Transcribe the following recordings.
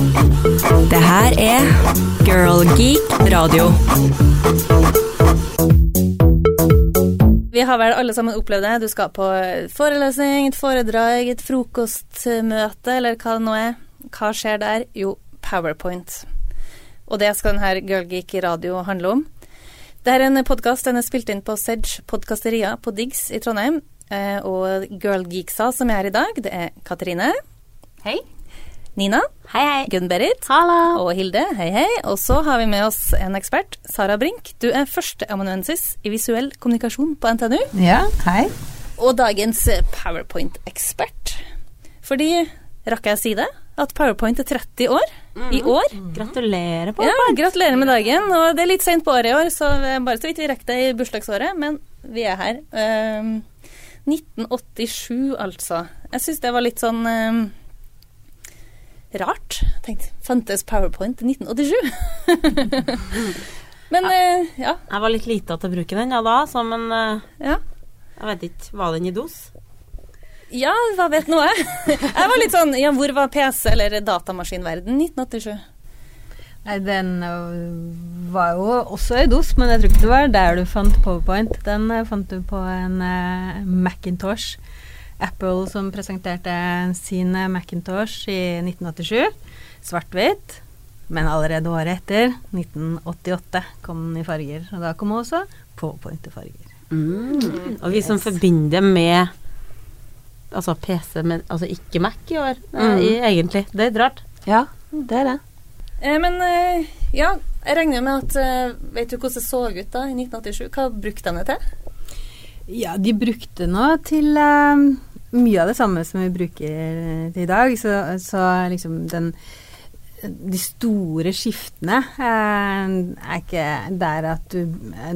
Det her er Girl Geek radio. Vi har vel alle sammen opplevd det. Du skal på forelesning, et foredrag, et frokostmøte, eller hva det nå er. Hva skjer der? Jo, Powerpoint. Og det skal denne Girl Geek radio handle om. Det er en podkast. Den er spilt inn på Sedge podkasteria på Diggs i Trondheim. Eh, Og Girl Geeksa som er her i dag, det er Katrine. Hei. Nina. Hei, hei. Gunn-Berit. Halla. Og Hilde, hei hei. Og så har vi med oss en ekspert, Sara Brink. Du er førsteamanuensis i visuell kommunikasjon på NTNU, Ja, hei. og dagens PowerPoint-ekspert. Fordi, rakk jeg å si det, at PowerPoint er 30 år i år. Gratulerer på Ja, gratulerer med dagen. Og det er litt seint på året i år, så bare så vidt vi rekker det i bursdagsåret, men vi er her. Um, 1987, altså. Jeg syns det var litt sånn ehm, rart. Tenkte, fantes PowerPoint i 1987? men eh, ja. Jeg var litt lita til å bruke den ja, da, så, men eh, Ja. jeg vet ikke. Var den i dos? Ja, hva vet nå jeg? Jeg var litt sånn Ja, hvor var PC eller datamaskinverden 1987? Nei, den øh, var jo også i DOS, men jeg tror ikke det var der du fant Powerpoint. Den øh, fant du på en øh, Macintosh. Apple som presenterte sin øh, Macintosh i 1987. Svart-hvitt. Men allerede året etter, 1988, kom den i farger. Og da kom også Powerpoint i farger. Og vi som forbinder med Altså PC, men altså ikke Mac i år, mm. i, egentlig. Det er litt rart. Ja, det er det. Eh, men eh, ja, jeg regner med at eh, Vet du hvordan det så ut da i 1987? Hva brukte de det til? Ja, de brukte nå til eh, mye av det samme som vi bruker til i dag. Så, så liksom den De store skiftene eh, er ikke der at, du,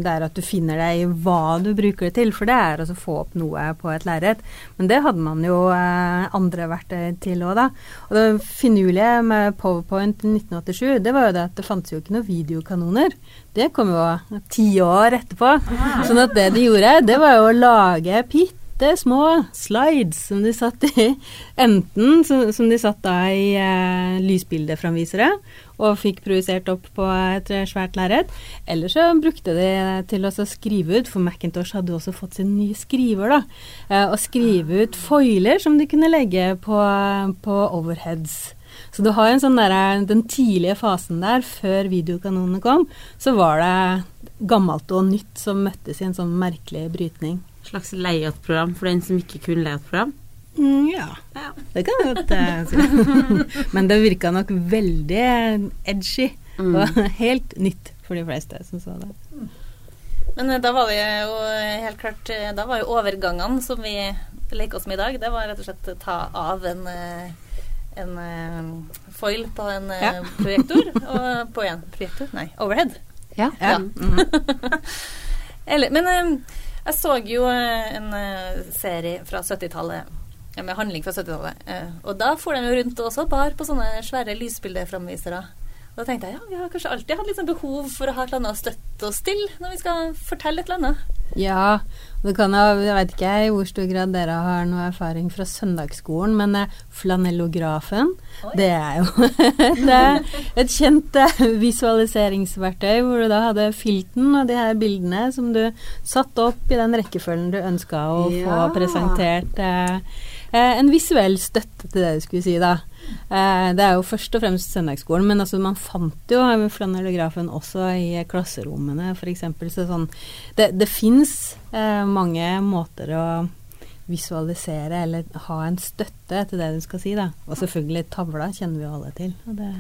der at du finner deg i hva du bruker det til, for det er å få opp noe på et lerret. Men det hadde man jo eh, andre verktøy til òg, da. Og det finurlige med Powerpoint 1987, det var jo det at det fantes jo ikke noen videokanoner. Det kom jo ti år etterpå. Sånn at det de gjorde, det var jo å lage bitte små slides som de satt i Enten som, de satt da i eh, lysbildeframvisere og fikk projisert opp på et svært lerret, eller så brukte de til å skrive ut, for Macintosh hadde også fått sin nye skriver, da, eh, skrive ut foiler som de kunne legge på, på overheads. Så du har en sånn der, den tidlige fasen der, før videokanonene kom, så var det gammelt og nytt som møttes i en sånn merkelig brytning. Slags layout-program for den som ikke kunne layout-program. Mm, ja, det kan jeg godt uh, si. Men det virka nok veldig edgy, og helt nytt for de fleste som så det. Men eh, da var det jo helt klart eh, Da var jo overgangene som vi leker oss med i dag, det var rett og slett ta av en, eh, en eh, foil på en eh, Ja. projektor, og på en projektor? Nei, overhead. Ja. Ja. Eller, men eh, jeg så jo eh, en eh, serie fra 70-tallet, med handling fra 70-tallet, eh, og da for de jo rundt og også bar på sånne svære lysbildeframvisere. Og da tenkte jeg ja, vi har kanskje alltid hatt sånn behov for å ha et eller annet å støtte oss til når vi skal fortelle et eller annet. Ja, det kan jo, jeg vet ikke i hvor stor grad dere har noe erfaring fra søndagsskolen, men eh, flanellografen, det er jo det er et kjent eh, visualiseringsverktøy hvor du da hadde filten og de her bildene som du satte opp i den rekkefølgen du ønska å få presentert eh, eh, en visuell støtte til det du skulle si, da. Eh, det er jo først og fremst søndagsskolen, men altså man fant jo flanellografen også i klasserommene, f.eks. Så sånn Det, det fins eh, mange måter å visualisere eller ha en støtte til det du skal si, da. Og selvfølgelig tavla kjenner vi jo alle til. Og det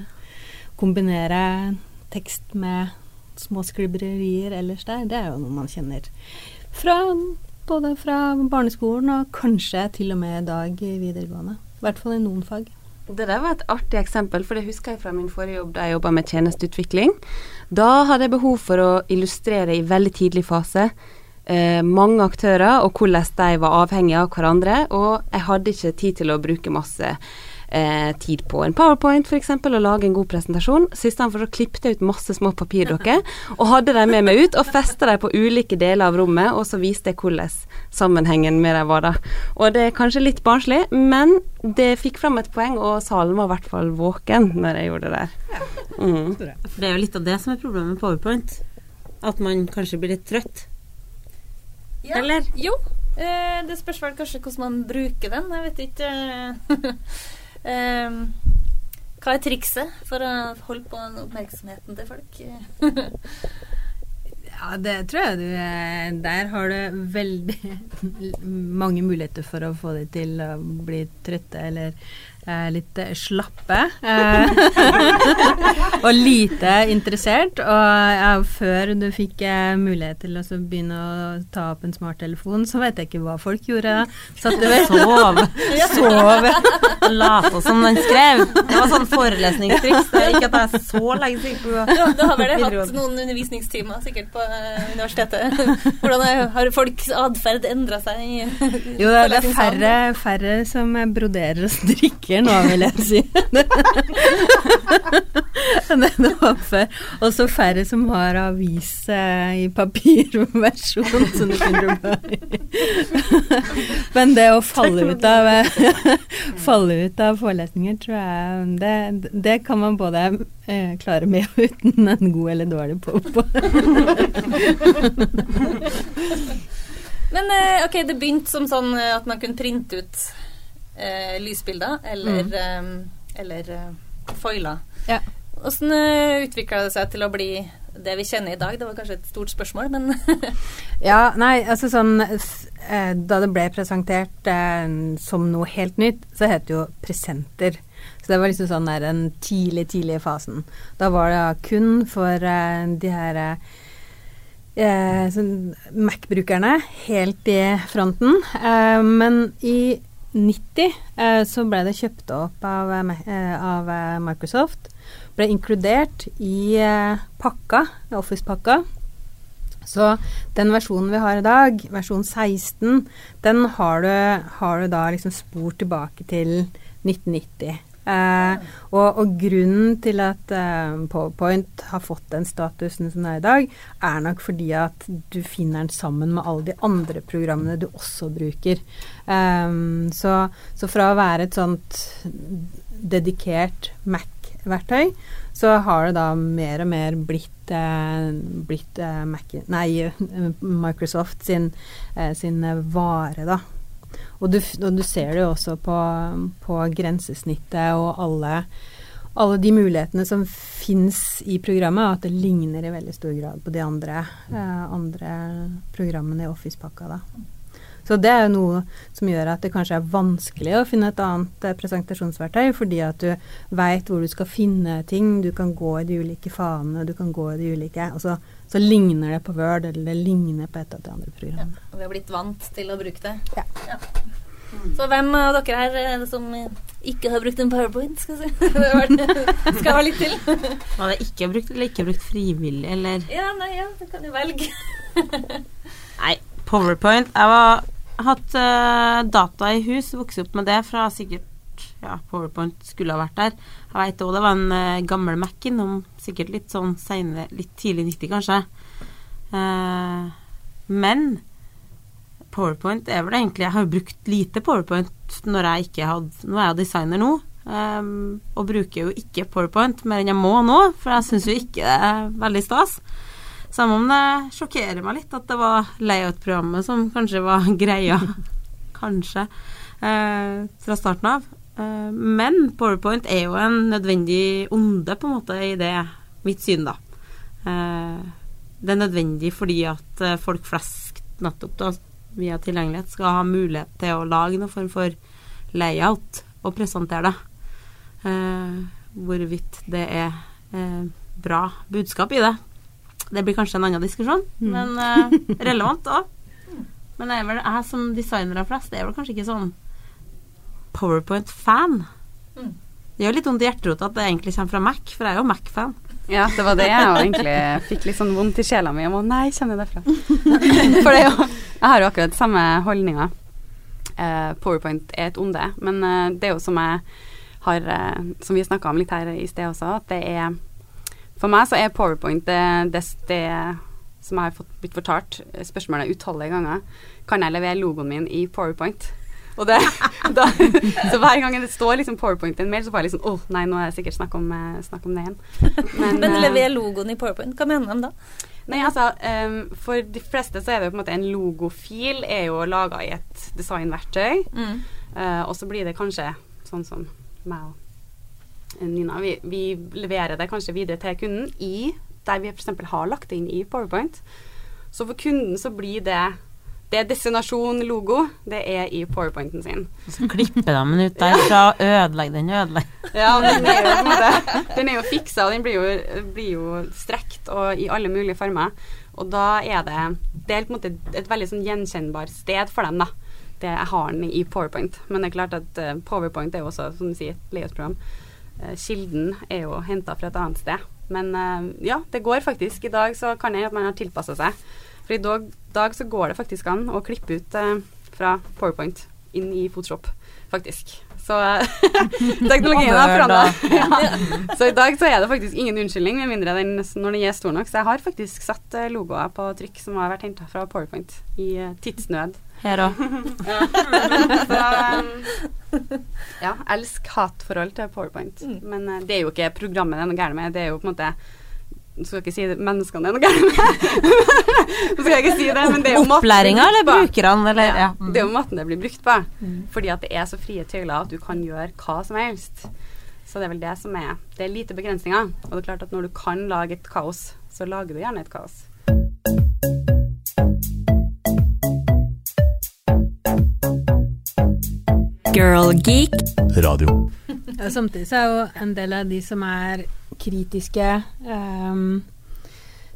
kombinere tekst med små skriblerier ellers der, det er jo noe man kjenner fra både fra barneskolen og kanskje til og med i dag i videregående. I hvert fall i noen fag. Det der var et artig eksempel, for det husker jeg fra min forrige jobb da jeg jobba med tjenesteutvikling. Da hadde jeg behov for å illustrere i veldig tidlig fase eh, mange aktører og hvordan de var avhengige av hverandre, og jeg hadde ikke tid til å bruke masse eh, tid på en powerpoint f.eks. og lage en god presentasjon. Så istedenfor så klippet jeg ut masse små papirdokker og hadde dem med meg ut og festa dem på ulike deler av rommet, og så viste jeg hvordan sammenhengen med dem var da. Og det er kanskje litt barnslig, men det fikk fram et poeng, og salen var i hvert fall våken når jeg gjorde det der. Mm. Det er jo litt av det som er problemet med powerpoint. At man kanskje blir litt trøtt. Ja. Eller? Jo. Eh, det spørs vel kanskje hvordan man bruker den. Jeg vet ikke Hva er trikset for å holde på oppmerksomheten til folk? Ja, det tror jeg du eh, Der har du veldig mange muligheter for å få dem til å bli trøtte eller litt eh, slappe. Eh, og lite interessert. Og ja, før du fikk eh, mulighet til å begynne å ta opp en smarttelefon, så vet jeg ikke hva folk gjorde. Satt du vel Sov. Sov. Og late som den skrev. Det var sånn forelesningstriks. Det er ikke at jeg er så lenge siden på Ja, du har vel hatt noen undervisningstimer sikkert på universitetet. Hvordan har folks atferd endra seg? Jo, det er, det færre, færre som broderer og strikker nå, vil jeg si. Enn det var før. Og så færre som har avis i papirversjon, som du kunne. Men det å falle ut av falle ut av forelesninger, tror jeg det, det kan man både eh, klare med og uten en god eller dårlig på. Men eh, ok, det begynte som sånn eh, at man kunne printe ut eh, lysbilder eller, eh, eller eh, foiler. Ja. Hvordan uh, utvikla det seg til å bli det vi kjenner i dag? Det var kanskje et stort spørsmål, men Ja, nei, altså sånn eh, Da det ble presentert eh, som noe helt nytt, så het det jo presenter. Så det var liksom sånn der den tidlig, tidlige fasen. Da var det kun for eh, de her eh, sånn Mac-brukerne helt i fronten. Eh, men i 90 eh, så ble det kjøpt opp av, eh, eh, av eh, Microsoft. Ble inkludert i eh, pakka, Office-pakka. Så den versjonen vi har i dag, versjon 16, den har du, har du da liksom spor tilbake til 1990. Eh, og, og grunnen til at eh, PowerPoint har fått den statusen som det er i dag, er nok fordi at du finner den sammen med alle de andre programmene du også bruker. Eh, så, så fra å være et sånt dedikert Mac-verktøy, så har det da mer og mer blitt, eh, blitt eh, Mac, nei, Microsoft sin, eh, sin vare, da. Og du, og du ser det jo også på, på grensesnittet og alle, alle de mulighetene som fins i programmet, at det ligner i veldig stor grad på de andre, eh, andre programmene i Office-pakka. da. Så det er jo noe som gjør at det kanskje er vanskelig å finne et annet eh, presentasjonsverktøy, fordi at du veit hvor du skal finne ting, du kan gå i de ulike fanene, du kan gå i de ulike Og så, ligner det på Word, eller det ligner på et av de andre ja, og vi har blitt vant til å bruke det. Ja. Så hvem av dere her er det som ikke har brukt en powerpoint? Skal, jeg si? Det skal være litt til. Hva det ikke brukt eller ikke brukt frivillig, eller Ja, nei, ja, du kan jo velge. Nei, powerpoint. Jeg har hatt uh, data i hus, vokst opp med det fra sikkert ja, powerpoint skulle ha vært der. Jeg vet også det var en eh, gammel Mac innom, sikkert litt sånn senere, litt tidlig 90 kanskje. Eh, men powerpoint er vel egentlig Jeg har jo brukt lite powerpoint når jeg ikke hadde Nå er jeg designer nå, Um, og bruker jo ikke powerpoint mer enn jeg må nå, for jeg syns jo ikke det er veldig stas. Samme om det sjokkerer meg litt at det var layout-programmet som kanskje var greia. kanskje. Eh, fra starten av. Eh, men PowerPoint er jo en nødvendig onde, på en måte, i det mitt syn, da. Eh, det er nødvendig fordi at eh, folk flest, nettopp da, via tilgjengelighet, skal ha mulighet til å lage noen form for layout og presentere det. Hvorvidt det er bra budskap i det. Det blir kanskje en annen diskusjon, men eh, relevant òg. Men er vel, jeg som designer av flest, det er vel kanskje ikke sånn Powerpoint-fan. Mm. Det gjør litt vondt i hjerterota at det egentlig kommer fra Mac, for jeg er jo Mac-fan. Ja, det var det jeg jo egentlig fikk litt sånn vondt i sjela mi. Jeg må nei, kjenner jeg derfra. For det fra jo Jeg har jo akkurat samme holdninga. Eh, Powerpoint er et onde, men eh, det er jo som jeg har eh, Som vi snakka om litt her i sted også, at det er For meg så er powerpoint det, det, det som jeg har fått, blitt fortalt spørsmålet utallige ganger. Kan jeg levere logoen min i powerpoint? Og det, da, så hver gang det står liksom powerpoint i en mail, så får jeg liksom Å, oh, nei, nå er det sikkert snakk om, eh, snakk om det igjen. Men, Men eh, lever logoen i PowerPoint, hva mener de da? Nei, altså, um, For de fleste så er det jo på en måte en logofil er jo laga i et designverktøy. Mm. Uh, og så blir det kanskje sånn som meg og Nina. Vi, vi leverer det kanskje videre til kunden i der vi f.eks. har lagt det inn i PowerPoint. Så for kunden så blir det det er destinasjon-logo, det er i powerpointen sin. Så klipper de den ut der fra ødelegge den ødelegge. Ja, den er jo, måte, den er jo fiksa, og den blir jo, blir jo strekt og i alle mulige former. Og da er det Det er på en måte et veldig sånn gjenkjennbart sted for dem, da. Det, jeg har den i PowerPoint. Men det er klart at uh, PowerPoint er jo også, som du sier, et layout-program. Uh, kilden er jo henta fra et annet sted. Men uh, ja, det går faktisk. I dag så kan det hende at man har tilpassa seg. For i dag, dag så går det faktisk an å klippe ut fra PowerPoint inn i Photoshop, faktisk. Så teknologien har forandra. Ja. Så i dag så er det faktisk ingen unnskyldning, med mindre den, når den er stor nok. Så jeg har faktisk satt eh, logoer på trykk som har vært henta fra PowerPoint i eh, tidsnød. Her òg. Um, ja, elsk-hat-forhold til PowerPoint. Men eh, det er jo ikke programmet det er noe gærent med, det er jo på en måte nå skal jeg ikke si det, menneskene er noe gærent med. Nå skal jeg ikke si det, men det er jo måten Opplæringa eller brukerne, eller Ja, ja. Det er jo måten det blir brukt på. Fordi at det er så frie tøyler at du kan gjøre hva som helst. Så det er vel det som er Det er lite begrensninger. Og det er klart at når du kan lage et kaos, så lager du gjerne et kaos. Girl Geek. Radio. Ja, samtidig så er jo en del av de som er kritiske um,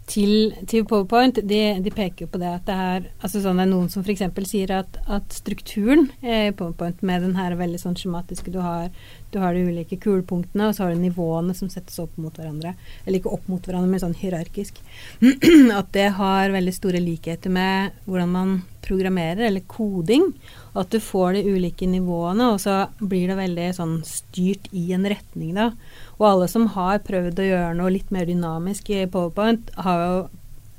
til, til PowerPoint, de, de peker jo på det at det er altså sånn det er noen som f.eks. sier at, at strukturen i PowerPoint med den her veldig sånn skjematiske du har, du har de ulike kulepunktene, og så har du nivåene som settes opp mot hverandre. Eller ikke opp mot hverandre, men sånn hierarkisk. at det har veldig store likheter med hvordan man programmerer, eller koding. Og at du får de ulike nivåene, og så blir det veldig sånn styrt i en retning, da. Og alle som har prøvd å gjøre noe litt mer dynamisk i PowerPoint, har jo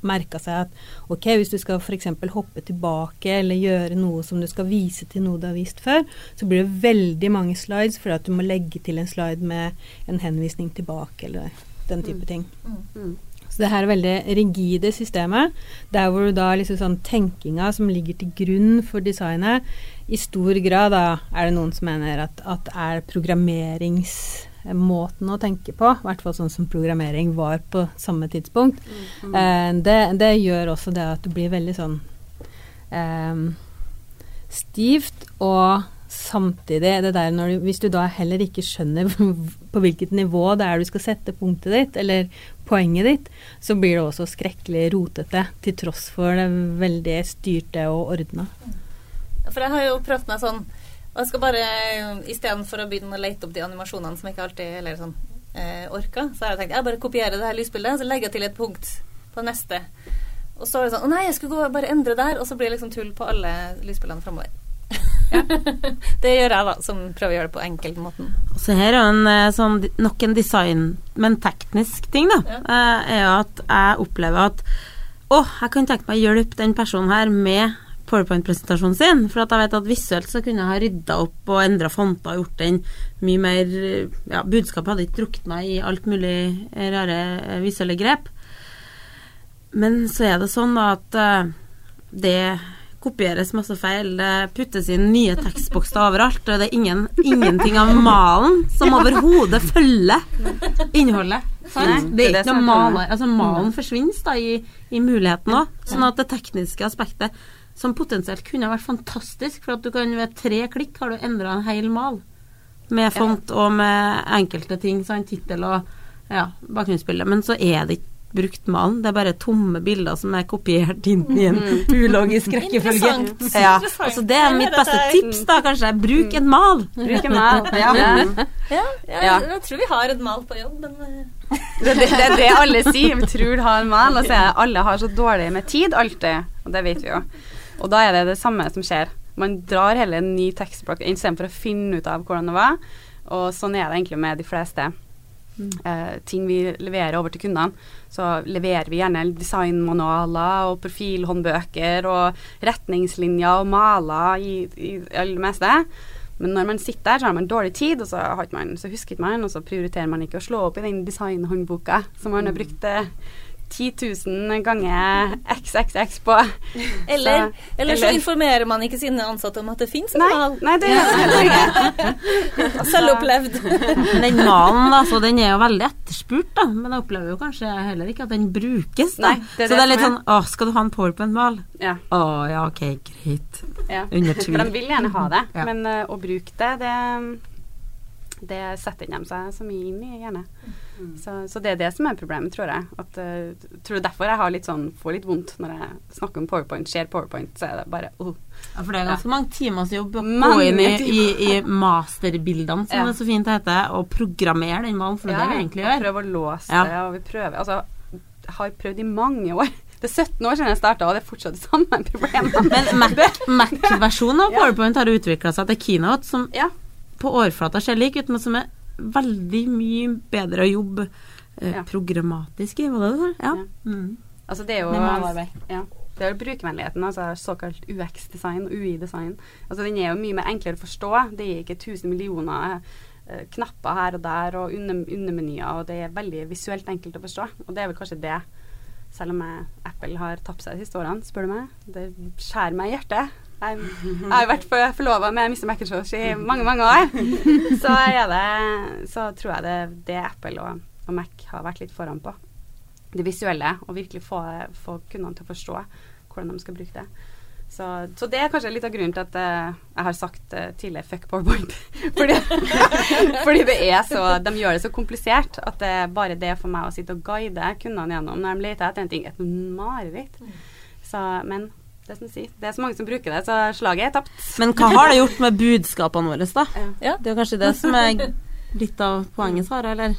merka seg at ok, hvis du skal f.eks. hoppe tilbake eller gjøre noe som du skal vise til noe du har vist før, så blir det veldig mange slides fordi at du må legge til en slide med en henvisning tilbake eller den type ting. Mm. Så det her er veldig rigide systemet, der hvor du da liksom sånn tenkinga som ligger til grunn for designet, i stor grad da er det noen som mener at, at er programmeringsmåten å tenke på, i hvert fall sånn som programmering var på samme tidspunkt. Eh, det, det gjør også det at det blir veldig sånn eh, stivt, og samtidig det der når du, Hvis du da heller ikke skjønner på hvilket nivå det er du skal sette punktet ditt, eller poenget ditt, så blir det også skrekkelig rotete, til tross for det veldig styrte og ordna. For jeg har jo prøvd meg sånn Og jeg skal bare Istedenfor å begynne å lete opp de animasjonene som jeg ikke alltid eller sånn, eh, orka, så har jeg tenkt jeg bare kopierer det her lysbildet, så legger jeg til et punkt på neste. Og så er det sånn Å nei, jeg skulle gå bare endre der, og så blir det liksom tull på alle lysbildene framover. det gjør jeg, da, som prøver å gjøre det på enkeltmåten. Så her er en, eh, sånn, nok en design, men teknisk ting, da. Ja. Er at jeg opplever at å, jeg kan tenke meg å hjelpe den personen her med PowerPoint-presentasjonen sin. For at jeg vet at visuelt så kunne jeg ha rydda opp og endra fonter og gjort den mye mer Ja, budskapet hadde ikke drukna i alt mulig rare eh, visuelle grep. Men så er det sånn at eh, det kopieres masse feil. Det puttes inn nye tekstbokser overalt, og det er ingen, ingenting av malen som overhodet følger innholdet. Det er ikke noe er maler Altså, malen forsvinner da i, i muligheten òg. Sånn at det tekniske aspektet, som potensielt kunne vært fantastisk, for at du kan ved tre klikk har du endra en hel mal. Med font og med enkelte ting, sånn tittel og ja, bakgrunnsbilde. Men så er det ikke brukt malen. Det er bare tomme bilder som er kopiert inn i en ulogisk rekkefølge. Ja, altså det er mitt beste tips, da, kanskje. Bruk en mal. Bruk en Ja. Ja, ja, Ja. jeg tror vi har et mal på jobb, men eh, Det, det, det er det alle sier. Vi tror de har en mal, og så det alle har så dårlig med tid alltid. Og det vet vi jo. Og da er det det samme som skjer. Man drar heller en ny tekstblokk istedenfor å finne ut av hvordan det var. Og sånn er det egentlig med de fleste eh, ting vi leverer over til kundene. Så leverer vi gjerne designmanualer og profilhåndbøker og retningslinjer og maler i, i det meste. Men når man sitter der, så har man dårlig tid, og så, har man, så husker ikke man, og så prioriterer man ikke å slå opp i den designhåndboka som man har brukt eh, 10 000 ganger XXX på. Eller, Så- eller så eller- informerer man ikke sine ansatte om at det fins en mal. nei, det gjør man heller ikke. Selvopplevd. Den malen, da, så den er jo veldig etterspurt, da. Men jeg opplever jo kanskje heller ikke at den brukes, da. Nei, det så det det er litt sånn Å, skal du ha en powerpoint-mal? Ja, Å ja, ok, greit. ja. Under For de vil gjerne ha det, Ja. men uh, å bruke det, det det setter de seg så mye inn i, gjerne. Så, så det er det som er problemet, tror jeg. At, uh, tror er derfor jeg har litt sånn, får litt vondt når jeg snakker om powerpoint, ser powerpoint, så er det bare uh. Ja, for det er ganske mange timers jobb å gå inn i, i, i masterbildene, som Ja. det så fint heter, og programmere den malen, for det er det vi egentlig gjør. Prøve å låse Ja. det, og vi prøver Altså, jeg har prøvd i mange år. Det er 17 år siden jeg starta, og det er fortsatt det samme problemet. Men Mac- Mac-versjonen av Ja. PowerPoint har utvikla seg til Keynote, som Ja. på overflata ser lik ut, men som er veldig mye bedre å jobbe eh, programmatisk i, var det det? Ja. Mm. Altså, det er jo Ja. Det er jo brukervennligheten, altså såkalt UX-design og UI-design. Altså, den er jo mye mer enklere å forstå. Det er ikke 1000 millioner eh, knapper her og der og under, undermenyer, og det er veldig visuelt enkelt å forstå. Og det er vel kanskje det, selv om jeg, Apple har tapt seg de siste årene, spør du meg. Det skjærer meg i hjertet. Jeg, jeg har vært for- forlova med Mr. Macintosh i mange, mange år. Så, det, så tror jeg det, det Apple og, og Mac har vært litt foran på det visuelle, og virkelig få, få kundene til å forstå hvordan de skal bruke det. Så, så det er kanskje litt av grunnen til at uh, jeg har sagt uh, tidligere 'fuck PowerPoint'. fordi, fordi det er så De gjør det så komplisert at det er bare det for meg å sitte og guide kundene gjennom når de leter etter en ting, et mareritt. Så, men det er som du det er så mange som bruker det, så slaget er tapt. Men hva har det gjort med budskapene våre, da? Ja. Det er jo kanskje det som er litt av poenget, Sara, eller?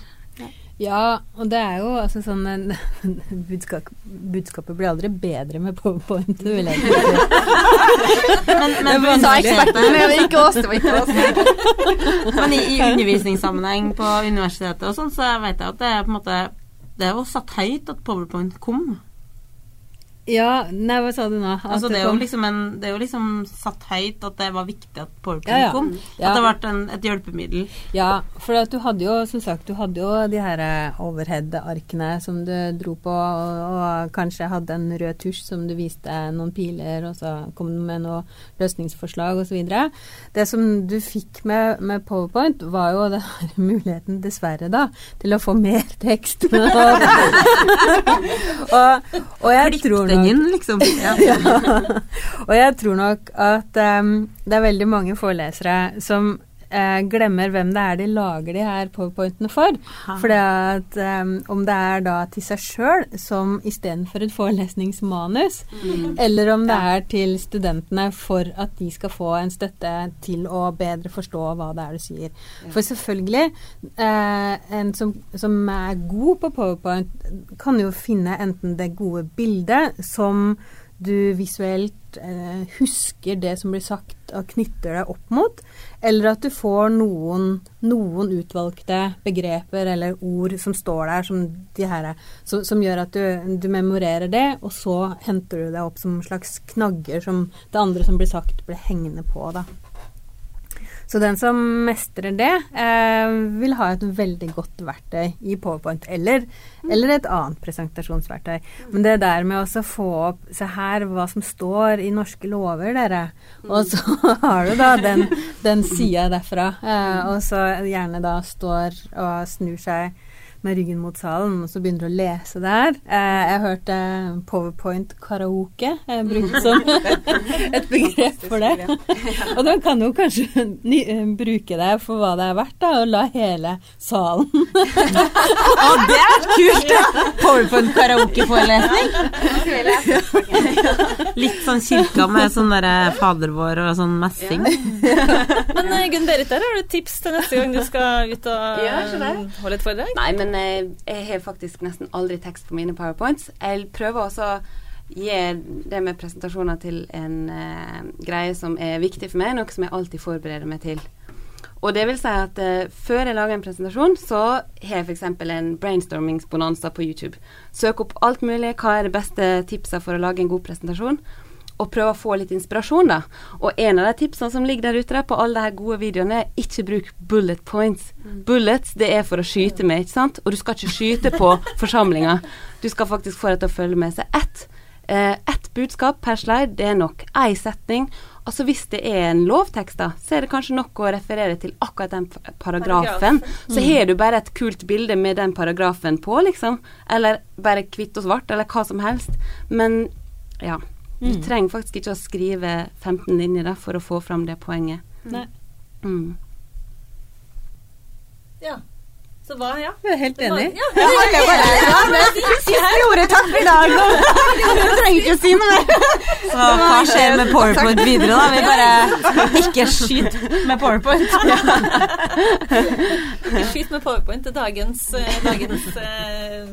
Ja, og det er jo altså sånn en, budskap, Budskapet blir aldri bedre med powerpoint, det vil jeg. Men, men, på Sa ekspertene, men det var ikke oss, det var ikke oss. men i, i undervisningssammenheng på universitetet og sånn, så vet jeg at det er på en måte Det er jo satt høyt at powerpoint kom. Ja, nei, hva sa du nå? Altså, det, er liksom en, det er jo liksom satt høyt at det var viktig at powerpoint Ja, kom. Ja. At det ble en, et hjelpemiddel. Ja, for du hadde jo, som sagt, du hadde jo de her eh, overhead-arkene som du dro på, og, og kanskje hadde en rød tusj som du viste noen piler, og så kom du med noen løsningsforslag osv. Det som du fikk med, med powerpoint, var jo den her muligheten, dessverre da, til å få mer tekst. og, og jeg tror Den inn, liksom. Ja. ja. Og jeg tror nok at um, det er veldig mange forelesere som eh, glemmer hvem det er de lager de her powerpointene for. For at om det er da til seg sjøl som istedenfor et forelesningsmanus, eller om det er til studentene for at de skal få en støtte til å bedre forstå hva det er du sier. For selvfølgelig, eh, en som, som er god på powerpoint, kan jo finne enten det gode bildet som du visuelt eh, husker det som blir sagt og knytter deg opp mot, eller at du får noen, noen utvalgte begreper eller ord som står der, som, de her, som, som gjør at du, du memorerer det, og så henter du det opp som slags knagger som det andre som blir sagt, blir hengende på. da. Så den som mestrer det, eh, vil ha et veldig godt verktøy i PowerPoint, eller, eller et annet presentasjonsverktøy. Men det der med å få opp Se her hva som står i norske lover, dere. Og så har du da den, den sida derfra, eh, og så gjerne da står og snur seg med ryggen mot salen, og så begynner du å lese der. Eh, jeg hørte powerpoint karaoke eh, brukt som et begrep for det. Og da kan du kanskje ny, eh, bruke det for hva det er verdt, da, og la hele salen Å, det er kult! Powerpoint karaoke-forelesning. Litt sånn kirka med sånn derre Fader vår og sånn messing. Men eh, Gunn Berit, der har du et tips til neste gang du skal ut og Ja, holde et foredrag? Nei, men eh, jeg har faktisk nesten aldri tekst på mine powerpoints. Jeg prøver også å gi det med presentasjoner til en eh, greie som er viktig for meg, noe som jeg alltid forbereder meg til. Og det vil si at eh, før jeg lager en presentasjon, så har jeg f.eks. en brainstormingsbonanza på YouTube. Søk opp alt mulig, hva er det beste tipsa for å lage en god presentasjon? Og prøve å få litt inspirasjon, da. Og en av de tipsene som ligger der ute der, på alle de her gode videoene, er ikke bruk bullet points. Bullets, det er for å skyte med, ikke sant? Og du skal ikke skyte på forsamlinga. Du skal faktisk få dem til å følge med. seg. ett eh, ett budskap per slide, det er nok. Én setning. Altså Hvis det er en lovtekst, da, så er det kanskje nok å referere til akkurat den paragrafen. Så har du bare et kult bilde med den paragrafen på, liksom. Eller bare hvitt og svart, eller hva som helst. Men ja. Du trenger faktisk ikke å skrive 15 linjer da, for å få fram det poenget. Nei. Mm. Ja. Så hva, ja. Jeg er helt enig. Ja, jeg bare, Ordet takk for i dag. Du trenger ikke å si noe mer. Så hva skjer med PowerPoint videre, da? Vi bare ikke skyt med PowerPoint. Ikke skyt med powerpoint til dagens, eh, dagens eh,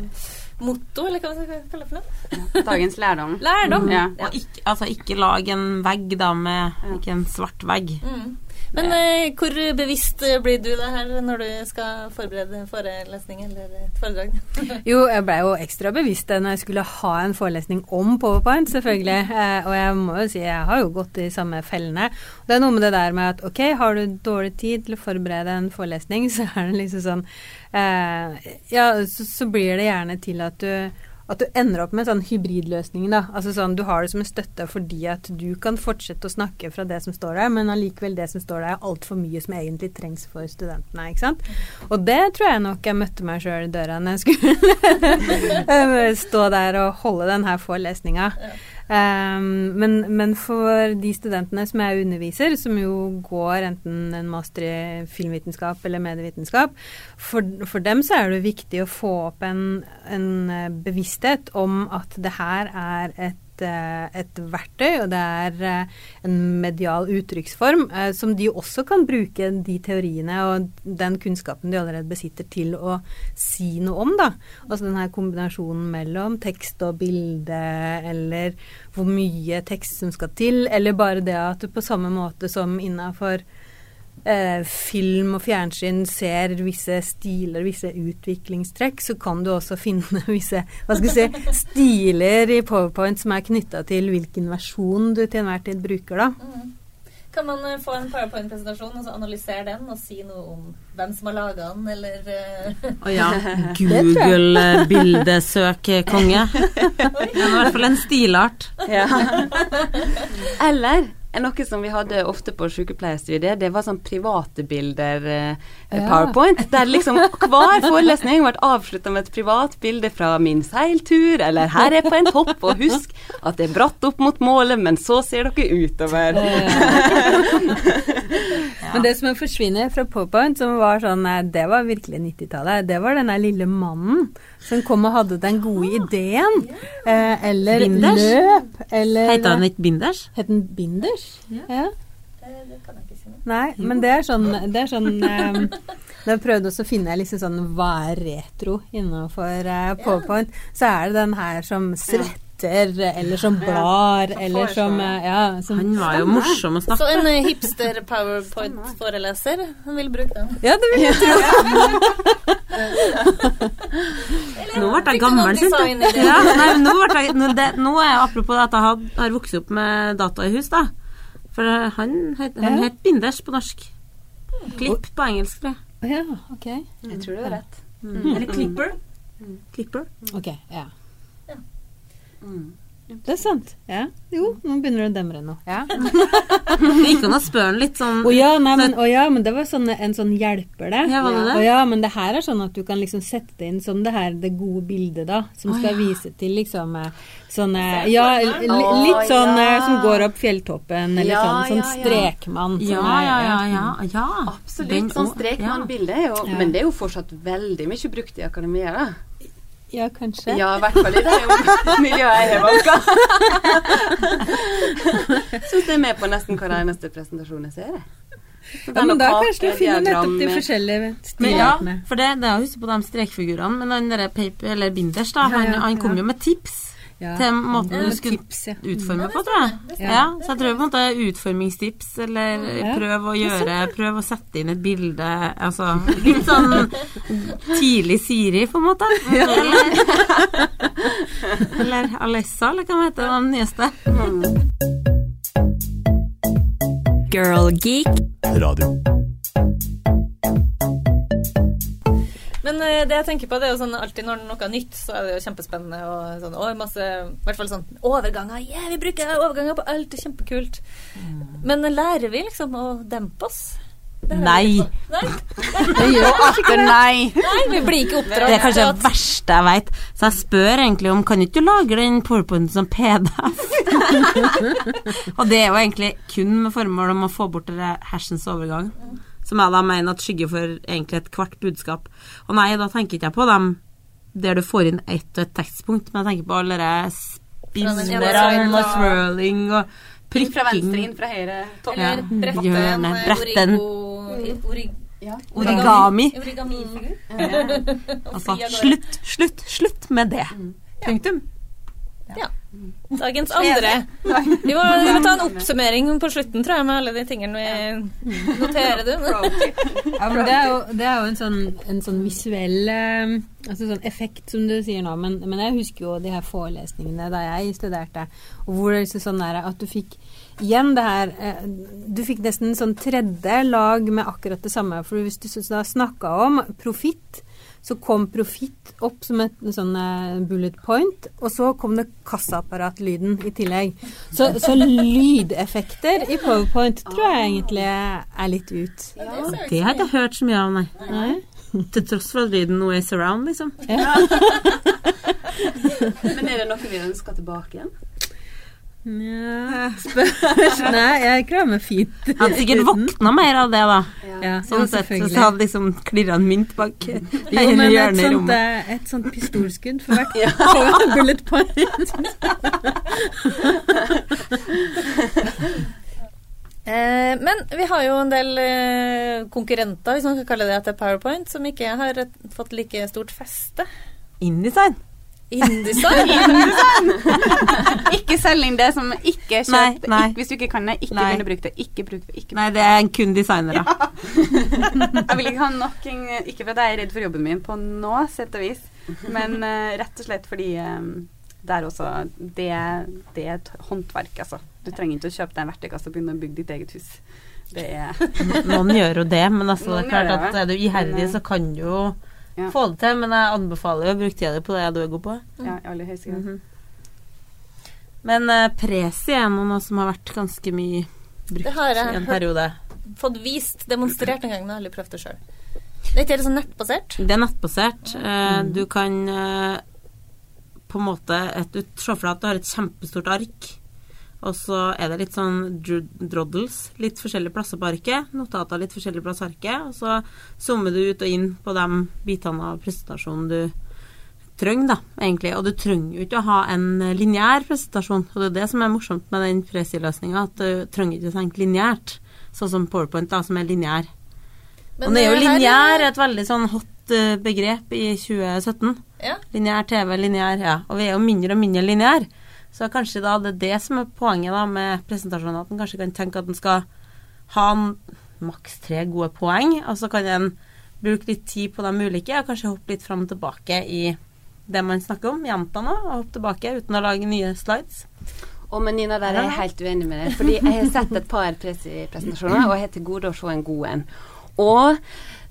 motto, eller hva skal vi kalle det for noe? Dagens lærdom. Lærdom. Mm. Ja. Og ikke, altså, ikke lag en vegg da med Ikke en svart vegg. Mm. Men eh, hvor bevisst eh, blir du det her når du skal forberede forelesning eller et foredrag? Jo, jeg blei jo ekstra bevisst det når jeg skulle ha en forelesning om powerpoint, selvfølgelig. Eh, og jeg må jo si jeg har jo gått i samme fellene. Det er noe med det der med at ok, har du dårlig tid til å forberede en forelesning, så er det liksom sånn eh, Ja, så, så blir det gjerne til at du at du ender opp med en sånn hybridløsning. da, altså sånn Du har det som en støtte fordi at du kan fortsette å snakke fra det som står der, men allikevel det som står der er altfor mye som egentlig trengs for studentene. ikke sant? Og det tror jeg nok jeg møtte meg sjøl i døra når jeg skulle stå der og holde denne forelesninga. Um, men, men for de studentene som jeg underviser, som jo går enten en master i filmvitenskap eller medievitenskap, for, for dem så er det viktig å få opp en, en eh, bevissthet om at det her er et eh, et verktøy, og det er eh, en medial uttrykksform eh, som de også kan bruke de teoriene og den kunnskapen de allerede besitter, til å si noe om. da. Altså den her kombinasjonen mellom tekst og bilde, eller hvor mye tekst som skal til, eller bare det at du på samme måte som innafor eh, film og fjernsyn ser visse stiler, visse utviklingstrekk, så kan du også finne visse hva skal jeg si, stiler i PowerPoint som er knytta til hvilken versjon du til enhver tid bruker. da. Mm. Kan man eh, få en powerpoint-presentasjon og så analysere den og si noe om hvem som har laga den, eller Å oh, ja. Google-bildesøk-konge. Det er i hvert fall en stilart. Ja. Eller noe som vi hadde ofte på sykepleierstudiet, det var sånn private bilder, eh, powerpoint, der liksom hver forelesning ble avslutta med et privat bilde fra min seiltur, eller her er jeg på en topp, og husk at det er bratt opp mot målet, men så ser dere utover. Men det som forsvinner fra PowerPoint, som var sånn eh, Det var virkelig 90-tallet. Det var den der lille mannen som kom og hadde den gode ideen. Eh, eller Binders? løp, eller Heter han ikke Binders? Het han Binders? Ja. ja. Det kan jeg ikke si noe. Nei, men det er sånn, det er sånn eh, Da jeg prøvde også å finne liksom sånn hva er retro innenfor uh, PowerPoint, så er det den her som svetter, eller som blar, eller som eh, Ja, som Han var jo morsom å snakke Så en eh, hipster powerpoint-foreleser, han vil bruke den. Ja, det vil jeg tro. Nå ble jeg gammel, syns jeg. Ja, nei, nå, ble jeg, nå, det, nå er jeg apropos at jeg har, har vokst opp med data i hus, da. For han, het- han het Binders på norsk. Klipp på engelsk, tror jeg. Ja, ok. Jeg tror du har rett. Eller Clipper. Clipper. Ok, ja. Mm. Det er sant. Ja. Jo, nå begynner det å demre nå. Ja. Det gikk an å spørre han litt sånn Å ja, nei, men, å ja, men det var sånn, en sånn hjelper, det. Ja, det det? Å ja, men det her er sånn at du kan liksom sette inn som det her, det gode bildet, da. Som skal vise til liksom eh, sånne Ja, li, litt sånn ja. eh, som går opp fjelltoppen, eller Ja, sånn, sånn ja, ja. strekmann. som Ja, er- ja, ja. ja, ja. Absolutt. Den sånn strekmann-bilde er jo Ja. Men det er jo fortsatt veldig mye brukt i akademia, da. Ja, kanskje. Ja, i hvert fall i det miljøet jeg har valgt. Syns jeg er med på nesten hver eneste presentasjon jeg ser. Ja, men Da kanskje du finner nettopp de forskjellige stilene. ja, for det, det er å huske på de strekfigurene. Men den derre paper, eller Binders, da, Ja, han, ja, han kom jo med tips. Ja. til måten Ja, du skulle tips, ja. utforme på, tror jeg. Ja, så jeg tror på en måte utformingstips, eller Ja. prøv å gjøre Prøv å sette inn et bilde Altså litt sånn tidlig Siri, på en måte. Eller, eller Alessa, eller hva heter den nyeste. Girl Geek. Radio. Men eh, det jeg tenker på, det er jo sånn alltid når noe er nytt, så er det jo kjempespennende og sånn Å, masse I hvert fall sånn overganger. Yeah, vi bruker overganger på alt, det er kjempekult. Men lærer vi liksom å dempe oss? Det er Nei. jeg litt på. Nei. Nei. Nei, vi blir ikke oppdratt Det er kanskje det verste jeg veit. Så jeg spør egentlig om Kan ikke du lage den powerpointen som PDF? og det er jo egentlig kun med formål om å få bort det hersens overgang. Som jeg da mener at skygger for egentlig et kvart budskap. Og nei, da tenker ikke jeg på dem der du får inn ett og et tekstpunkt, men jeg tenker på alle de spinnerne og swirling og Inn fra venstre, inn fra høyre. Topp. Eller Ja. Hjørne, en bretten. origo- orig- Origami. Origami-figur. Altså, slutt, slutt, slutt med det. Punktum. Dagens andre. Vi må, vi må ta en oppsummering på slutten, tror jeg, med alle de tingene vi noterer du. Ja, det er jo, det er jo en, sånn, en sånn visuell eh, altså sånn effekt, som du sier nå. Men, men jeg husker jo de her forelesningene da jeg studerte, og hvor det er sånn at du fikk igjen det her eh, Du fikk nesten sånn tredje lag med akkurat det samme. For hvis du da snakka om profitt, så kom profitt opp som et sånn eh, bullet point, og så kom det kassaapparatlyden i tillegg. Så, så lydeffekter i powerpoint tror jeg egentlig er litt ut. Det har jeg ikke hørt så mye av, nei. Til tross for at lyden nå er surround, liksom. Men er det noe vi ønsker tilbake igjen? Nja Nei, jeg klarer meg fint. Hadde sikkert våkna mer av det, da. Ja, Sånn sett, så hadde liksom klirra en mynt bak Jo, men et sånt, eh, et sånt pistolskudd for hvert bullet point. Eh, men vi har jo en del eh, konkurrenter, hvis man kan kalle det, etter Powerpoint, som ikke har fått like stort feste. InDesign. InDesign. Ikke selg inn det som ikke kjøpt. Nei, nei. Ikke, hvis du ikke kan det, ikke begynn å bruke det. Ikke bruk det. Ikke Nei, det er kun designere. Jeg vil ikke ha nok Ikke fordi jeg er redd for jobben min på nå, sett og vis, men uh, rett og slett fordi um, det er også det, det er et håndverk, altså. Du trenger ikke å kjøpe deg en verktøykasse og begynne å bygge ditt eget hus. Det er Noen gjør jo det, men altså, det er klart at er du iherdig, eh, så kan du jo ja. få det til. Men jeg anbefaler å bruke tida di på det du er god på. ja, i aller høyeste grad. Mhm. Men uh, Presi er noe som har vært ganske mye brukt Det har jeg i en periode. Fått vist, demonstrert en gang, men jeg har aldri prøvd det sjøl. Det er ikke helt sånn nettbasert. Det er nettbasert. Eh, Du kan uh, på en måte et, Du ser for deg at du har et kjempestort ark, og så er det litt sånn dro- droddles litt forskjellige plasser på arket. Notater litt forskjellige plasser på arket. Og så zoomer du ut og inn på de bitene av presentasjonen du trenger, da, egentlig. Og du trenger jo ikke å ha en lineær presentasjon. Og det er det som er morsomt med den Presi-løsninga, at du trenger ikke å tenke lineært. Sånn som PowerPoint, da, som er lineær. Men, og det er jo eh, lineær et veldig sånn hot eh, begrep i 2017. Ja. Lineær TV, lineær, ja. Og vi er jo mindre og mindre lineær. Så kanskje da det er det som er poenget da med presentasjonen, at en kanskje kan tenke at en skal ha en- maks tre gode poeng, og så kan en bruke litt tid på de ulike, og kanskje hoppe litt fram og tilbake i det man snakker om, gjenta nå, og hoppe tilbake uten å lage nye slides. Og men Nina, der er jeg helt uenig med deg. Fordi jeg har sett et par presi-presentasjoner, og jeg har til gode å se en god en. Og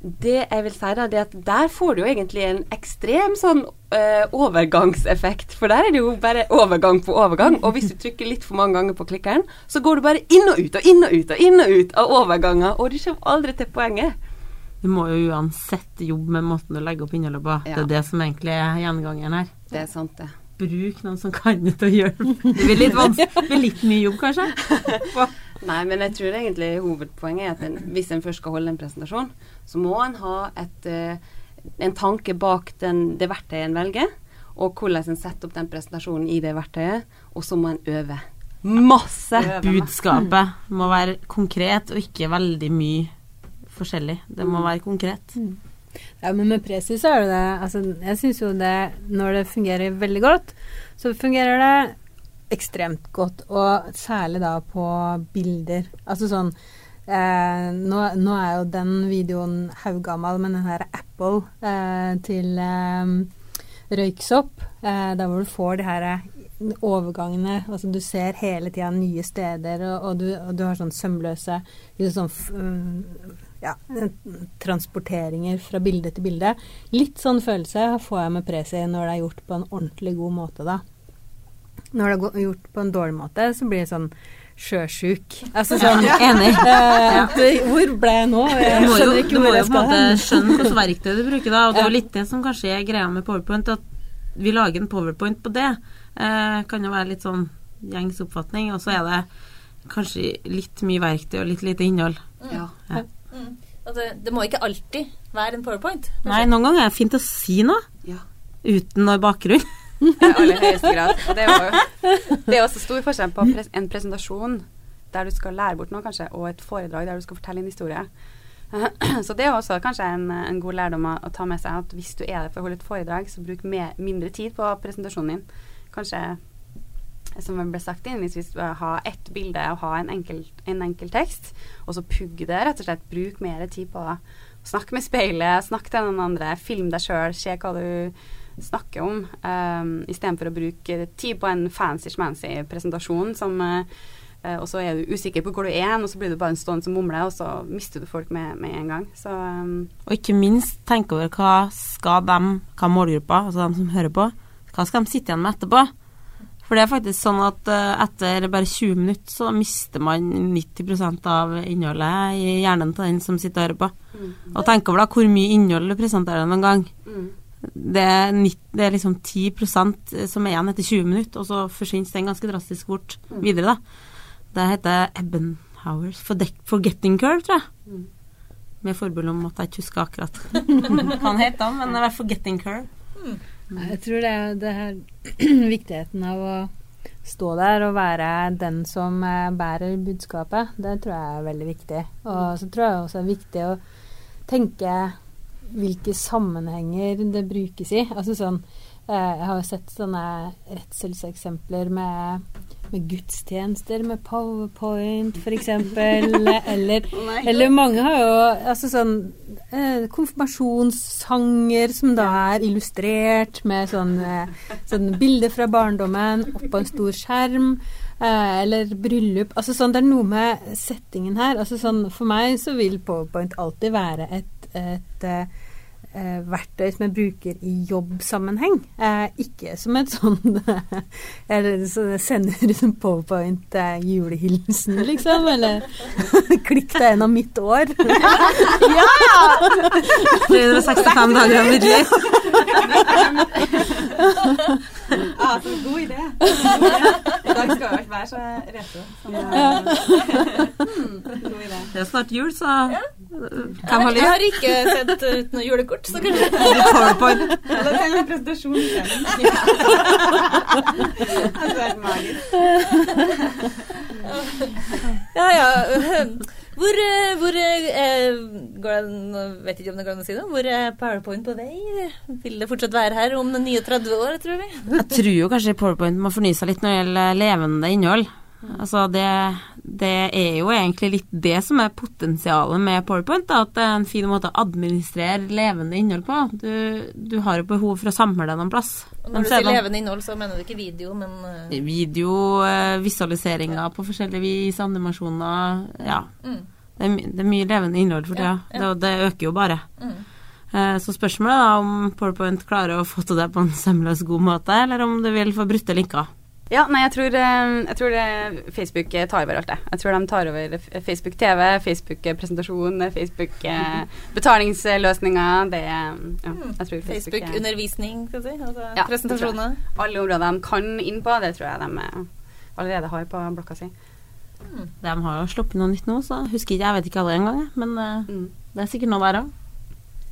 det jeg vil si da, det at der får du jo egentlig en ekstrem sånn uh, overgangseffekt. For der er det jo bare overgang på overgang. Og hvis du trykker litt for mange ganger på klikkeren, så går du bare inn og ut og inn og ut og inn og ut av overganger, og du kommer aldri til poenget. Du må jo uansett jobbe med måten du legger opp innholdet på. Det er det som egentlig er gjengangeren her. Det er sant, det. Bruk noen som kan det til å hjelpe. det. Blir litt. Det blir litt mye jobb, kanskje. Nei, men jeg tror egentlig hovedpoenget er at en, hvis en først skal holde en presentasjon, så må en ha et, eh, en tanke bak den, det verktøyet en velger, og hvordan en setter opp den presentasjonen i det verktøyet, og så må en øve. Masse! Budskapet må være konkret og ikke veldig mye forskjellig. Det må være konkret. Ja, men med presis er det det Altså, jeg syns jo det Når det fungerer veldig godt, så fungerer det ekstremt godt, og særlig da på bilder. Altså sånn eh, nå, nå er jo den videoen haugammal, men den her Apple eh, til eh, røyksopp, eh, der hvor du får de her overgangene Altså du ser hele tida nye steder, og, og, du, og, du, har sånn sømløse sånn, ja, transporteringer fra bilde til bilde. Litt sånn følelse får jeg med Presi når det er gjort på en ordentlig god måte, da. Når det er gjort på en dårlig måte, så blir det sånn sjøsjuk. Altså sånn ja, Enig. Ja. hvor ble jeg nå? Jeg du må jo, du må jo på en måte skjønne hvilket verktøy du bruker, da. Og det er jo litt det som kanskje er greia med Powerpoint, at vi lager en powerpoint på det. Eh, kan jo være litt sånn gjengs oppfatning, og så er det kanskje litt mye verktøy og litt lite innhold. Ja. ja. Mm. Altså, det må ikke alltid være en powerpoint. Kanskje. Nei, noen ganger er det fint å si noe ja. uten noe bakgrunn. Aller høyeste grad. Og det er jo det er også stor forskjell på en presentasjon der du skal lære bort noe, kanskje, og et foredrag der du skal fortelle en historie. Så det er også kanskje en, en god lærdom å, å, ta med seg at hvis du er der for å holde et foredrag, så bruk mer, mindre tid på presentasjonen din. Kanskje, som det ble sagt innledningsvis, ha ett bilde og ha en enkel, en enkel tekst, og så pugg det, rett og slett. Bruk mer tid på å snakke med speilet, snakk til noen andre, film deg sjøl, se hva du snakke om, um, istedenfor å bruke tid på en fancy-schmancy presentasjon som uh, og så er du usikker på hvor du er, og så blir du bare en stående som mumler, og så mister du folk med, med en gang. Så, um, og ikke minst tenk over hva skal de, hva målgruppa, altså de som hører på, hva skal de sitte igjen med etterpå? For det er faktisk sånn at uh, etter bare 20 minutter så mister man 90% av innholdet i hjernen til den som sitter og hører på. Mm. Og tenk over da hvor mye innhold du presenterer noen gang. Det er, 90, det er liksom 10% som er igjen etter 20 minutter, og så forsvinner den ganske drastisk bort mm. videre, da. Det heter Ebbenhowers Forgetting Curve, tror jeg. Mm. Med forbehold om at jeg ikke husker akkurat hva han heter, men det er Forgetting Curve. Mm. Jeg tror det er, det her viktigheten av å stå der og være den som eh, bærer budskapet. Det tror jeg er veldig viktig. Og så tror jeg også det er viktig å tenke hvilke sammenhenger det brukes i. Altså sånn eh, Jeg har jo sett sånne redselseksempler med, med gudstjenester med powerpoint, f.eks. eller, eller mange har jo altså sånn eh, konfirmasjonssanger som da er illustrert med sånn, eh, sånn bilder fra barndommen oppå en stor skjerm. Eh, eller bryllup. Altså sånn, Det er noe med settingen her. Altså sånn, For meg så vil powerpoint alltid være et et eh, verktøy som jeg bruker i jobbsammenheng. Eh, ikke som et sånn Eller så sender ut en powerpoint eh, julehilsen, liksom. Eller klikk deg gjennom mitt år. ja! 365 dager av mitt liv. Ah, så god idé. I dag skal vi være så retro. Hmm, god idé. Det er snart jul, så hvem har lyst? Jeg har ikke sendt ut noe julekort, så kanskje PowerPoint. Ja, da trenger jeg presentasjon selv. Det er helt magisk. Ja, ja. Hvor, hvor eh, går det, vet ikke om det går an å si noe. Hvor er PowerPoint på vei? Vil det fortsatt være her om 39 år, tror vi? Jeg tror jo kanskje PowerPoint må fornye seg litt når det gjelder levende innhold. Altså det, det, er jo egentlig litt det som er potensialet med PowerPoint. Da, at det er en fin måte å administrere levende innhold på. Du, du har jo behov for å samle deg noen plass. Og når du sier levende innhold, så mener du ikke video, men uh... Video, uh, visualiseringer på forskjellige vis, animasjoner. Ja. Mm. Det, er, det, er, mye levende innhold for tida. Ja, ja. det, det, øker jo bare. Mm. Uh, så spørsmålet er om PowerPoint klarer å få til det på en sømløs god måte, eller om du vil få brutte linker. Ja, nei, jeg tror, eh, jeg tror Facebook tar over alt det. Jeg tror de tar over Facebook TV, Facebook presentasjon, Facebook betalingsløsninger. Det ja, hmm. jeg tror Facebook, Facebook undervisning, skal vi si. Altså ja, presentasjoner. Alle områder de kan inn på, det tror jeg de allerede har på blokka si. Mm. De har jo sluppet noe nytt nå, så husker ikke, jeg vet ikke alle engang, men uh, mm. det er sikkert noe der òg.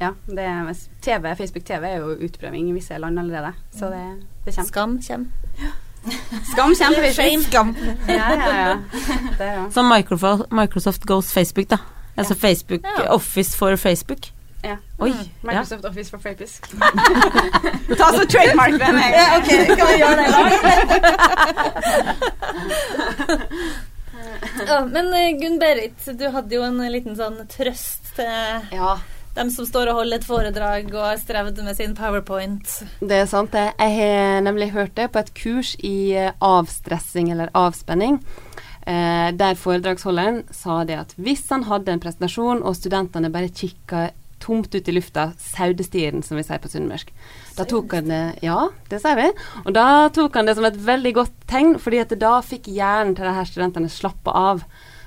Ja, det, TV, Facebook TV er jo utprøving i visse land allerede, så det, det kommer. Skam kommer. Ja. Skam kjempeviktig. Skam. Ja, ja, ja. Det, ja. Som Microsoft, Microsoft Goes Facebook, da. Altså Facebook, Office for Facebook. Ja. Oi. Microsoft Ja. Office for Frapisk. Ta så trademark den. jeg. ok, kan vi gjøre det i dag? ja, men eh, Gunn Berit, du hadde jo en liten sånn trøst til Ja, dem som står og holder et foredrag og har strevd med sin powerpoint. det er sant det. Jeg har nemlig hørt det på et kurs i eh, avstressing eller avspenning. Eh, der foredragsholderen sa det at hvis han hadde en presentasjon og studentene bare kikka tomt ut i lufta, saudestiren som vi sier på sunnmørsk, da tok han det Ja, det sier vi. Og da tok han det som et veldig godt tegn, fordi at da fikk hjernen til de her studentene slappe av.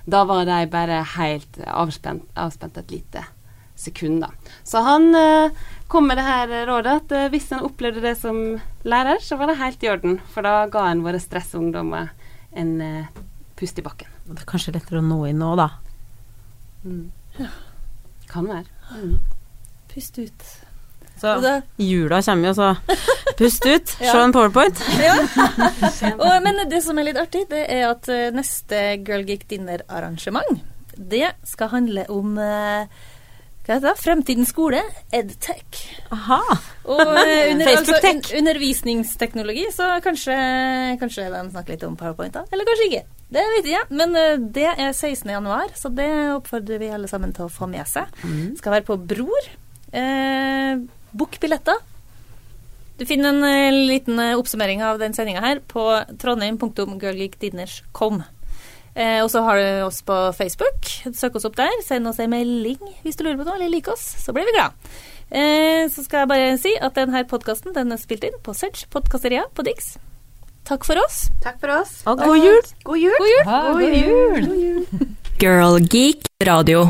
Da var de bare helt avspent, avspent et lite sekund, da. Så han eh, kom med det her rådet at eh, hvis han opplevde det som lærer, så var det helt i orden. For da ga han våre stressungdommer en eh, pust i bakken. Det er kanskje lettere å nå inn nå, da. Kan være. Pust ut. Så jula kommer jo, så pust ut. Ja. Se en powerpoint. og, men det som er litt artig, det er at neste Girl Geek Dinner-arrangement, det skal handle om eh, hva heter det? Fremtidens skole, EdTech. Aha. Og eh, under, altså, un undervisningsteknologi, så kanskje, kanskje de snakker litt om PowerPoint, da. Eller kanskje ikke. Det vet jeg ja. Men eh, det er 16. januar, så det oppfordrer vi alle sammen til å få med seg. Skal være på Bror. Eh, Book billetter. Du finner en eh, liten oppsummering av den sendinga her på trondheim.girlgeekdinners.com. Eh, og så har du oss på Facebook. Søk oss opp der. Send oss en melding hvis du lurer på noe, eller liker oss. Så blir vi glad. Eh, så skal jeg bare si at denne podkasten den er spilt inn på Search Podkasteria på Dix. Takk for oss. Takk for oss. Og god jul! God jul. God jul! God jul! Girl Geek Radio.